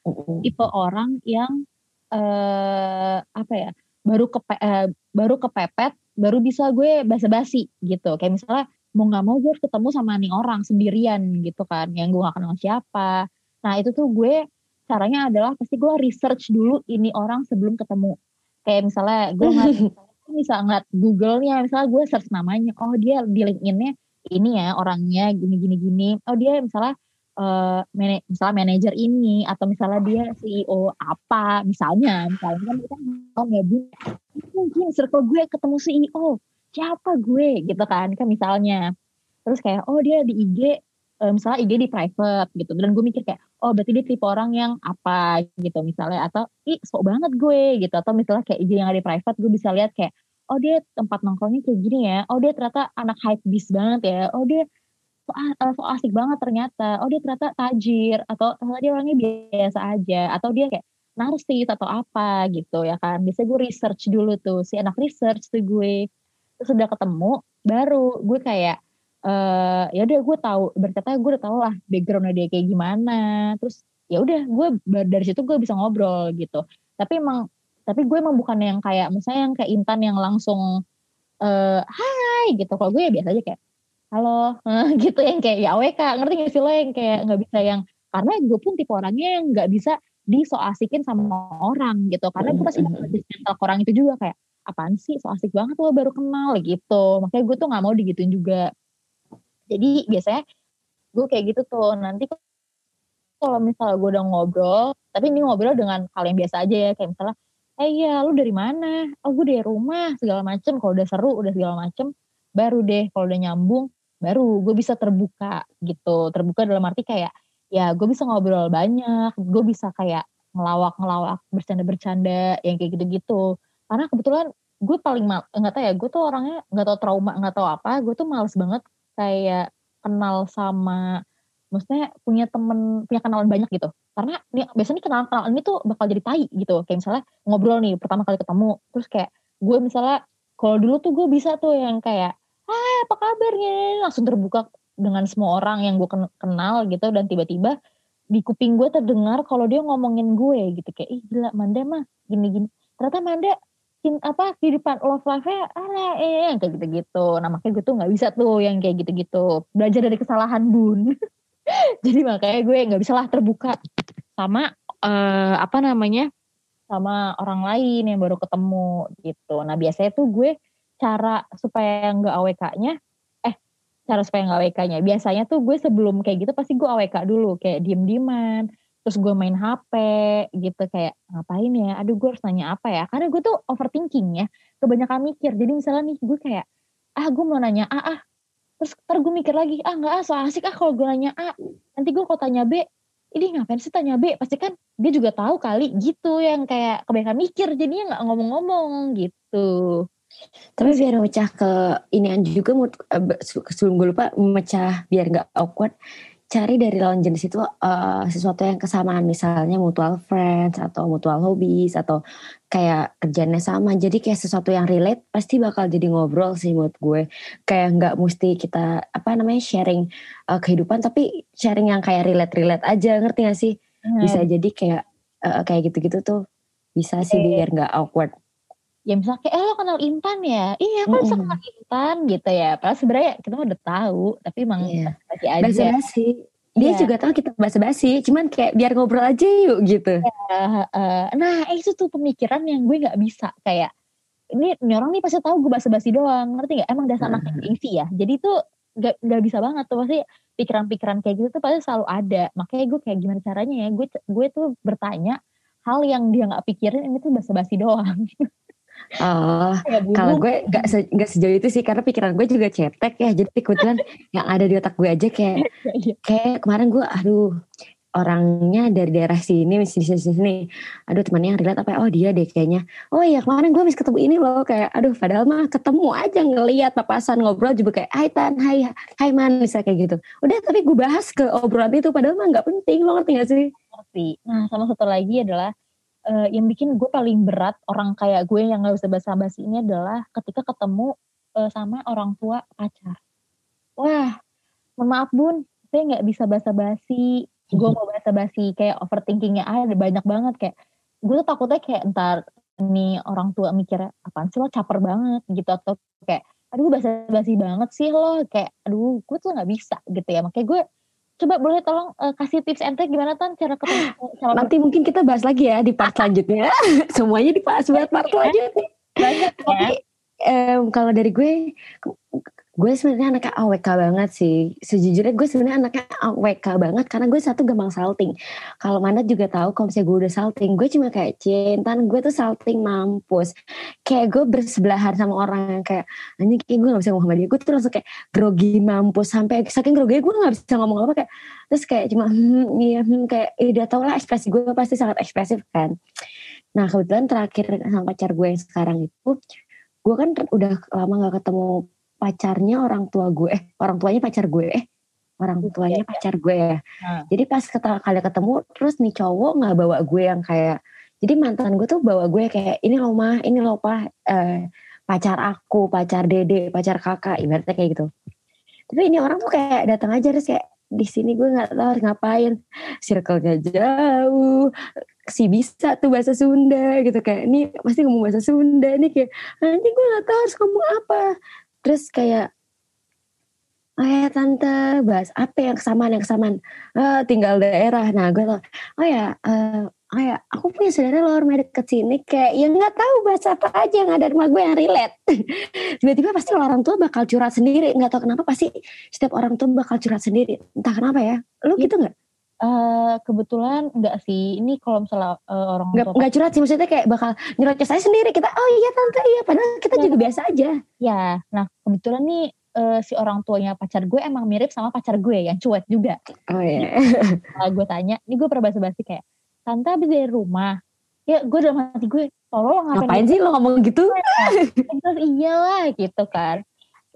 tipe orang yang eh apa ya baru kepe, eh, baru kepepet, baru bisa gue basa-basi gitu. Kayak misalnya mau nggak mau gue harus ketemu sama nih orang sendirian gitu kan, yang gue gak kenal siapa. Nah itu tuh gue caranya adalah pasti gue research dulu ini orang sebelum ketemu. Kayak misalnya gue ngeliat bisa ngeliat Google-nya, misalnya gue search namanya, oh dia di LinkedIn-nya ini ya orangnya gini gini gini. Oh dia misalnya eh mana- misalnya manajer ini atau misalnya dia CEO apa misalnya misalnya kan kita mau ya bu mungkin circle gue ketemu CEO siapa gue? Gitu kan kan misalnya. Terus kayak oh dia di IG eh, misalnya IG di private gitu. Dan gue mikir kayak oh berarti dia tipe orang yang apa gitu misalnya. Atau ih sok banget gue gitu. Atau misalnya kayak IG yang ada di private gue bisa lihat kayak oh dia tempat nongkrongnya kayak gini ya. Oh dia ternyata anak hype beast banget ya. Oh dia so, a- so asik banget ternyata. Oh dia ternyata tajir. Atau ternyata dia orangnya biasa aja. Atau dia kayak narsis atau apa gitu ya kan. Biasanya gue research dulu tuh. Si anak research tuh gue terus udah ketemu baru gue kayak eh ya udah gue tahu berkata gue udah tahu lah backgroundnya dia kayak gimana. Terus ya udah gue dari situ gue bisa ngobrol gitu. Tapi emang tapi gue emang bukan yang kayak misalnya yang kayak Intan yang langsung eh hai gitu. Kalau gue ya biasa aja kayak halo gitu yang kayak ya AWK ngerti gak sih lo yang kayak nggak bisa yang karena gue pun tipe orangnya yang nggak bisa diso asikin sama orang gitu. Karena gue pasti ke orang itu juga kayak apaan sih? So asik banget lo baru kenal gitu. Makanya gue tuh nggak mau digituin juga. Jadi biasanya gue kayak gitu tuh nanti kalau misalnya gue udah ngobrol tapi ini ngobrol dengan hal yang biasa aja ya kayak misalnya eh iya lu dari mana? Oh gue dari rumah segala macem. Kalau udah seru udah segala macem baru deh. Kalau udah nyambung baru gue bisa terbuka gitu. Terbuka dalam arti kayak ya gue bisa ngobrol banyak gue bisa kayak ngelawak-ngelawak bercanda-bercanda yang kayak gitu-gitu karena kebetulan gue paling mal nggak tahu ya gue tuh orangnya nggak tahu trauma nggak tahu apa gue tuh males banget kayak kenal sama maksudnya punya temen punya kenalan banyak gitu. Karena nih, biasanya kenalan-kenalan ini tuh bakal jadi tai gitu. Kayak misalnya ngobrol nih pertama kali ketemu terus kayak gue misalnya kalau dulu tuh gue bisa tuh yang kayak hai apa kabarnya langsung terbuka dengan semua orang yang gue ken- kenal gitu dan tiba-tiba di kuping gue terdengar kalau dia ngomongin gue gitu. Kayak ih gila Manda mah gini-gini. Ternyata Manda apa kehidupan love life-nya aneh eh, kayak gitu-gitu. Nah makanya gue tuh nggak bisa tuh yang kayak gitu-gitu. Belajar dari kesalahan bun. Jadi makanya gue nggak bisa lah terbuka sama eh, apa namanya sama orang lain yang baru ketemu gitu. Nah biasanya tuh gue cara supaya nggak AWK-nya eh cara supaya nggak AWK-nya biasanya tuh gue sebelum kayak gitu pasti gue AWK dulu. Kayak diem-dieman terus gue main HP gitu kayak ngapain ya? Aduh gue harus nanya apa ya? Karena gue tuh overthinking ya kebanyakan mikir. Jadi misalnya nih gue kayak ah gue mau nanya A ah. Terus ntar gue mikir lagi ah nggak ah so asik ah kalau gue nanya A. Nanti gue kalau tanya B ini ngapain sih tanya B? Pasti kan dia juga tahu kali gitu yang kayak kebanyakan mikir jadinya nggak ngomong-ngomong gitu. Tapi biar memecah ke ini juga eh, be- sebelum gue lupa memecah biar nggak awkward. Cari dari lawan jenis itu eh, sesuatu yang kesamaan misalnya mutual friends atau mutual hobbies atau kayak kerjanya sama. Jadi kayak sesuatu yang relate pasti bakal jadi ngobrol sih menurut gue. Kayak nggak mesti kita apa namanya sharing eh, kehidupan tapi sharing yang kayak relate relate aja ngerti gak sih? Bisa jadi kayak eh, kayak gitu-gitu tuh bisa sih Oke. biar nggak awkward. Ya misalnya kayak eh lo kenal Intan ya? Iya kan bisa Mm-mm. kenal Intan gitu ya. Padahal sebenarnya kita udah tahu tapi emang Iya. masih aja basa basi dia Iya. juga tahu kita basa basi cuman kayak biar ngobrol aja yuk gitu. Eh, eh, nah itu tuh pemikiran yang gue nggak bisa kayak ini, ini orang nih pasti tahu gue basa-basi doang. Ngerti nggak? Emang dasar anak gengsi ya? Jadi tuh nggak nggak bisa banget tuh. Pasti pikiran-pikiran kayak gitu tuh pasti selalu ada. Makanya gue kayak gimana caranya ya? Gue gue tuh bertanya hal yang dia nggak pikirin ini tuh basa-basi doang Oh, kalau gue gak, se gak sejauh itu sih karena pikiran gue juga cetek ya. Jadi kebetulan yang ada di otak gue aja kayak iya, iya. kayak kemarin gue aduh orangnya dari daerah sini, sini, sini, sini. Aduh temannya yang relate apa? Ya? Oh dia deh kayaknya. Oh iya kemarin gue habis ketemu ini loh kayak, aduh padahal mah ketemu aja ngeliat papasan ngobrol juga kayak, Hai Tan, Hai, Hai Man, misalnya kayak gitu. Udah tapi gue bahas ke obrolan itu padahal mah nggak penting, lo ngerti gak sih? Ngerti. Nah sama satu lagi adalah uh, yang bikin gue paling berat orang kayak gue yang gak bisa basa-basi ini adalah ketika ketemu uh, sama orang tua pacar. Wah, mohon maaf bun, saya nggak bisa basa-basi gue mau bahasa basi kayak overthinkingnya ada banyak banget kayak gue tuh takutnya kayak entar nih orang tua mikirnya apaan sih lo caper banget gitu atau kayak aduh bahasa basi banget sih lo kayak aduh gue tuh nggak bisa gitu ya makanya gue coba boleh tolong uh, kasih tips and trick gimana tan cara ketemu sama nanti mungkin kita bahas lagi ya di part selanjutnya. Semuanya dibahas buat part selanjutnya. Banyak ya. um, kalau dari gue gue sebenarnya anaknya AWK banget sih. Sejujurnya gue sebenarnya anaknya AWK banget karena gue satu gampang salting. Kalau mana juga tahu kalau misalnya gue udah salting, gue cuma kayak cinta, gue tuh salting mampus. Kayak gue bersebelahan sama orang yang kayak anjing kayak gue gak bisa ngomong sama dia. Gue tuh langsung kayak grogi mampus sampai saking grogi gue gak bisa ngomong apa kayak terus kayak cuma hmm, iya hmm, kayak ya udah tau lah ekspresi gue pasti sangat ekspresif kan. Nah kebetulan terakhir sama pacar gue yang sekarang itu gue kan udah lama gak ketemu pacarnya orang tua gue eh orang tuanya pacar gue eh orang iya, tuanya iya. pacar gue ya hmm. jadi pas kali ketemu terus nih cowok nggak bawa gue yang kayak jadi mantan gue tuh bawa gue kayak ini loh mah ini loh pak eh, pacar aku pacar dede pacar kakak ibaratnya kayak gitu tapi ini orang tuh kayak datang aja terus kayak di sini gue nggak tahu harus ngapain circle-nya jauh si bisa tuh bahasa Sunda gitu kayak ini pasti ngomong bahasa Sunda nih kayak nanti gue nggak tahu harus ngomong apa terus kayak oh ya tante bahas apa yang kesamaan yang kesamaan? Uh, tinggal daerah. Nah gue tau oh ya uh, oh ya aku punya saudara luar deket sini kayak yang nggak tahu bahasa apa aja yang ada rumah gue yang relate. Tiba-tiba pasti orang tua bakal curhat sendiri nggak tahu kenapa pasti setiap orang tua bakal curhat sendiri. Entah kenapa ya lu iya. gitu nggak Uh, kebetulan enggak sih. Ini kalau misalnya uh, orang enggak, tua enggak curhat sih maksudnya kayak bakal nyerocos saya sendiri kita. Oh iya tante iya padahal kita ya. juga biasa aja. Ya, nah kebetulan nih uh, si orang tuanya pacar gue emang mirip sama pacar gue yang cuek juga. Oh iya. Yeah. gue tanya, ini gue pernah basa-basi kayak tante habis dari rumah. Ya gue dalam hati gue, tolong ngapain, ngapain sih lo ngomong gitu? Terus iyalah gitu kan.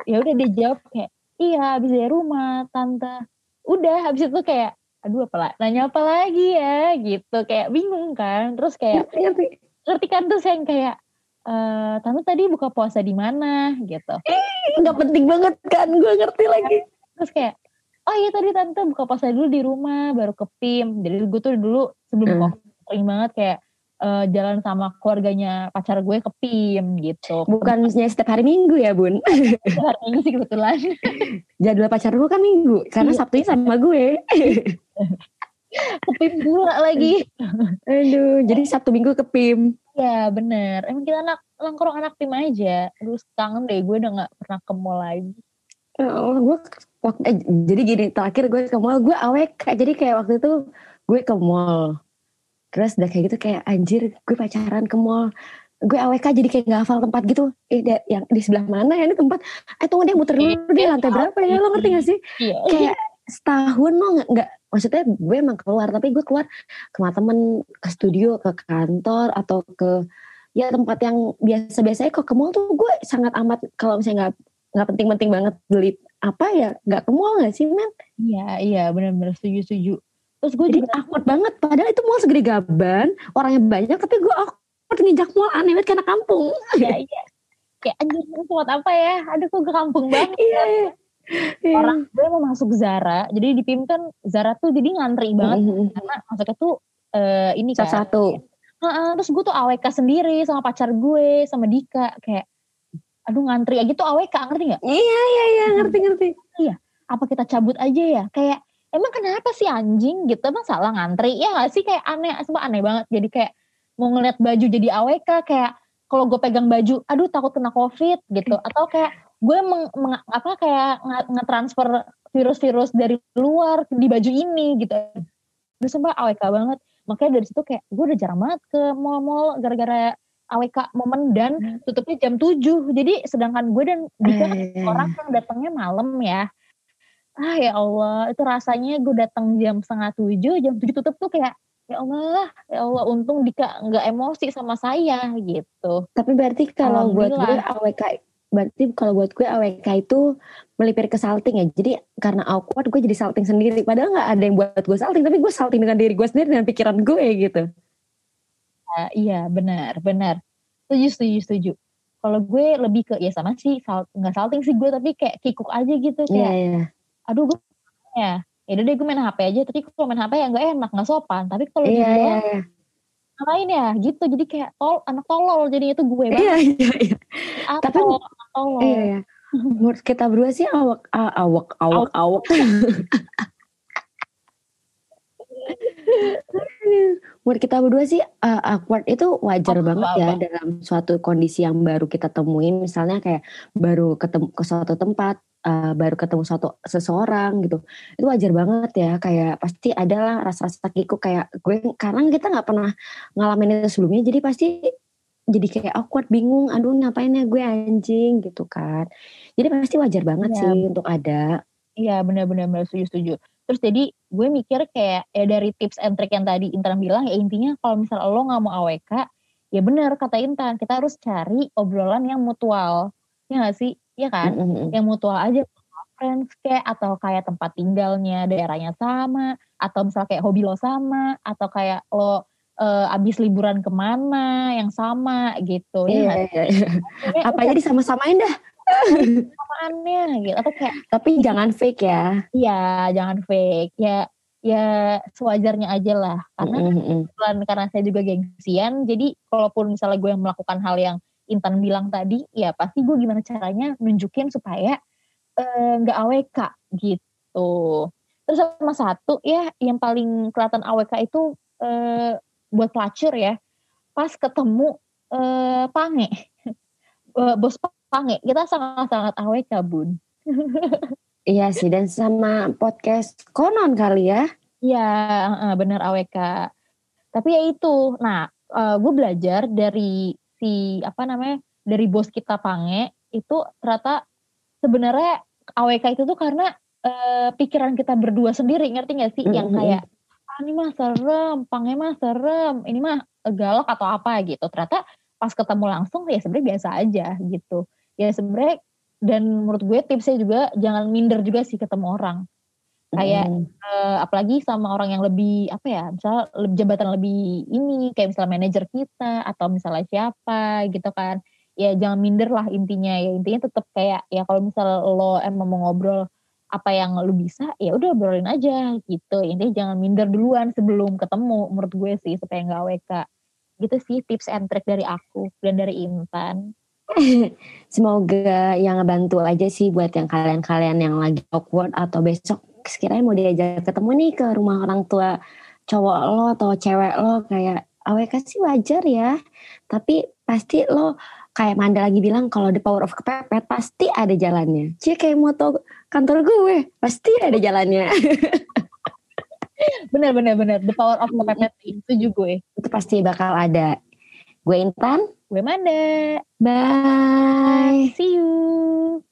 Ya udah dia jawab kayak, iya habis dari rumah tante. Udah habis itu kayak aduh apa lah nanya apa lagi ya? Gitu kayak bingung kan. Terus kayak ngerti, ngerti kan tuh saya kayak e, tante tadi buka puasa di mana? Gitu. Nggak penting banget kan gue ngerti lagi. Terus kayak oh iya tadi tante buka puasa dulu di rumah baru ke PIM jadi gue tuh dulu sebelum hmm. sering banget kayak uh, jalan sama keluarganya pacar gue ke PIM gitu. Bukan setiap hari Minggu ya Bun? setiap hari Minggu sih kebetulan. Jadwal pacar gue kan Minggu, karena iya. Sabtunya sama gue. ke PIM pula lagi. Aduh, jadi Sabtu Minggu ke PIM. Ya bener, emang kita anak langkorong anak PIM aja. Terus kangen deh, gue udah gak pernah ke mall lagi. Oh, gue waktu, eh, jadi gini terakhir gue ke mall gue awek jadi kayak waktu itu gue ke mall terus udah kayak gitu kayak anjir gue pacaran ke mall. Gue AWK jadi kayak gak hafal tempat gitu. Eh yang di sebelah mana ya ini tempat? Eh tunggu deh muter dulu di lantai berapa ya? Lo ngerti gak sih? Iya. kayak setahun lo nggak maksudnya gue emang keluar tapi gue keluar ke temen ke studio ke kantor atau ke ya tempat yang biasa biasanya kok ke mall tuh gue sangat amat kalau misalnya nggak nggak penting-penting banget beli apa ya nggak ke mall nggak sih men? Iya iya benar-benar setuju setuju Terus gue juga awkward banget. Padahal itu mall segede gaban, orangnya banyak, tapi gue awkward nginjak mall aneh banget karena kampung. Iya, iya. Kayak anjir buat apa ya? Aduh kok ke kampung banget. Iya, iya. iya. Orang gue mau masuk Zara, jadi di PIM kan Zara tuh jadi ngantri banget. Mm-hmm. Karena masuknya tuh uh, ini kan. Satu. Nah, terus gue tuh AWK sendiri sama pacar gue, sama Dika. Kayak, aduh ngantri aja tuh AWK, ngerti gak? Iya, iya, iya, ngerti-ngerti. Iya, apa kita cabut aja ya? Kayak emang kenapa sih anjing gitu emang salah ngantri ya gak sih kayak aneh semua aneh banget jadi kayak mau ngeliat baju jadi AWK kayak kalau gue pegang baju aduh takut kena covid gitu atau kayak gue meng, meng, apa kayak nge-transfer virus-virus dari luar di baju ini gitu udah sumpah AWK banget makanya dari situ kayak gue udah jarang banget ke mall-mall gara-gara AWK momen dan Hmm. tutupnya jam 7. Jadi sedangkan gue dan Dika kan Eh. orang yang datangnya malam ya. Ah ya Allah, itu rasanya gue datang jam setengah tujuh, jam tujuh tutup tuh kayak ya Allah, ya Allah untung Dika nggak emosi sama saya gitu. Tapi berarti kalau buat gue. AWK berarti kalau buat gue AWK itu melipir ke salting ya. Jadi karena awkward gue jadi salting sendiri. Padahal nggak ada yang buat gue salting, tapi gue salting dengan diri gue sendiri dengan pikiran gue gitu. Ah, iya benar, benar. Setuju, setuju, setuju. Kalau gue lebih ke ya sama sih, sal, nggak salting sih gue tapi kayak kikuk aja gitu Iya kayak iya. Aduh gue ya ya udah deh gue main HP aja tapi kalau main HP ya nggak enak nggak sopan tapi kalau Iya di iya luar iya. ngapain ya gitu jadi kayak tol anak tolol jadinya itu gue banget Iya iya iya. Tapi- anak tolol Iya iya. Menurut kita berdua sih awak ah, awak awak awak. Menurut kita berdua sih uh, awkward itu wajar Apa, banget ya apa? dalam suatu kondisi yang baru kita temuin. Misalnya kayak baru ketemu ke suatu tempat, uh, baru ketemu suatu seseorang gitu. Itu wajar banget ya. Kayak pasti adalah rasa-rasa kikuk kayak gue karena kita nggak pernah ngalamin itu sebelumnya. Jadi pasti jadi kayak awkward, bingung. Aduh ngapain ya gue anjing gitu kan. Jadi pasti wajar banget Iya. sih untuk ada. iya benar-benar benar setuju setuju terus jadi gue mikir kayak ya dari tips and trick yang tadi Intan bilang ya intinya kalau misal lo nggak mau AWK ya benar kata Intan kita harus cari obrolan yang mutual ya nggak sih ya kan Mm-mm. yang mutual aja friends kayak atau kayak tempat tinggalnya daerahnya sama atau misal kayak hobi lo sama atau kayak lo eh, abis liburan ke mana yang sama gitu ya Iya, nggak iya, iya. sih? Apa aja disama-samain dah. samaannya gitu atau kayak Tapi jangan fake ya. iya jangan fake ya ya sewajarnya aja lah karena Mm-mm. kebetulan karena saya juga gengsian jadi kalaupun misalnya gue melakukan hal yang Intan bilang tadi ya pasti gue gimana caranya nunjukin supaya eh, nggak AWK gitu. Terus sama satu ya yang paling kelihatan AWK itu eh, buat pelacur ya. Pas ketemu eh, Pange. Bos Pange. Kita sangat-sangat AWK bun. Iya sih dan sama podcast konon kali ya. Iya, eh, bener AWK. Tapi ya itu, nah eh, gue belajar dari si apa namanya dari bos kita Pange itu ternyata sebenarnya AWK itu tuh karena eh, pikiran kita berdua sendiri, ngerti gak sih? Yang Mm-mm. kayak ah ini mah serem, Pange mah serem, ini mah galak atau apa gitu. Ternyata pas ketemu langsung ya sebenarnya biasa aja gitu. Ya sebenarnya dan menurut gue tipsnya juga jangan minder juga sih ketemu orang. Kayak Mm. eh, apalagi sama orang yang lebih apa ya misal jabatan lebih ini kayak misalnya manajer kita atau misalnya siapa gitu kan. Ya jangan minder lah intinya ya. Intinya tetap kayak ya kalau misal lo emang mau ngobrol apa yang lo bisa ya udah obrolin aja gitu. Intinya jangan minder duluan sebelum ketemu menurut gue sih supaya nggak WK gitu sih tips and trick dari aku dan dari Intan. Semoga yang ngebantu aja sih buat yang kalian-kalian yang lagi awkward atau besok sekiranya mau diajak ketemu nih ke rumah orang tua cowok lo atau cewek lo kayak AWK sih wajar ya. Tapi pasti lo kayak Manda lagi bilang kalau the power of kepepet pasti ada jalannya. Cie kayak moto kantor gue pasti ada jalannya. bener bener bener the power of kepepet itu juga gue Itu pasti bakal ada. Gue Intan, gue Manda bye. see you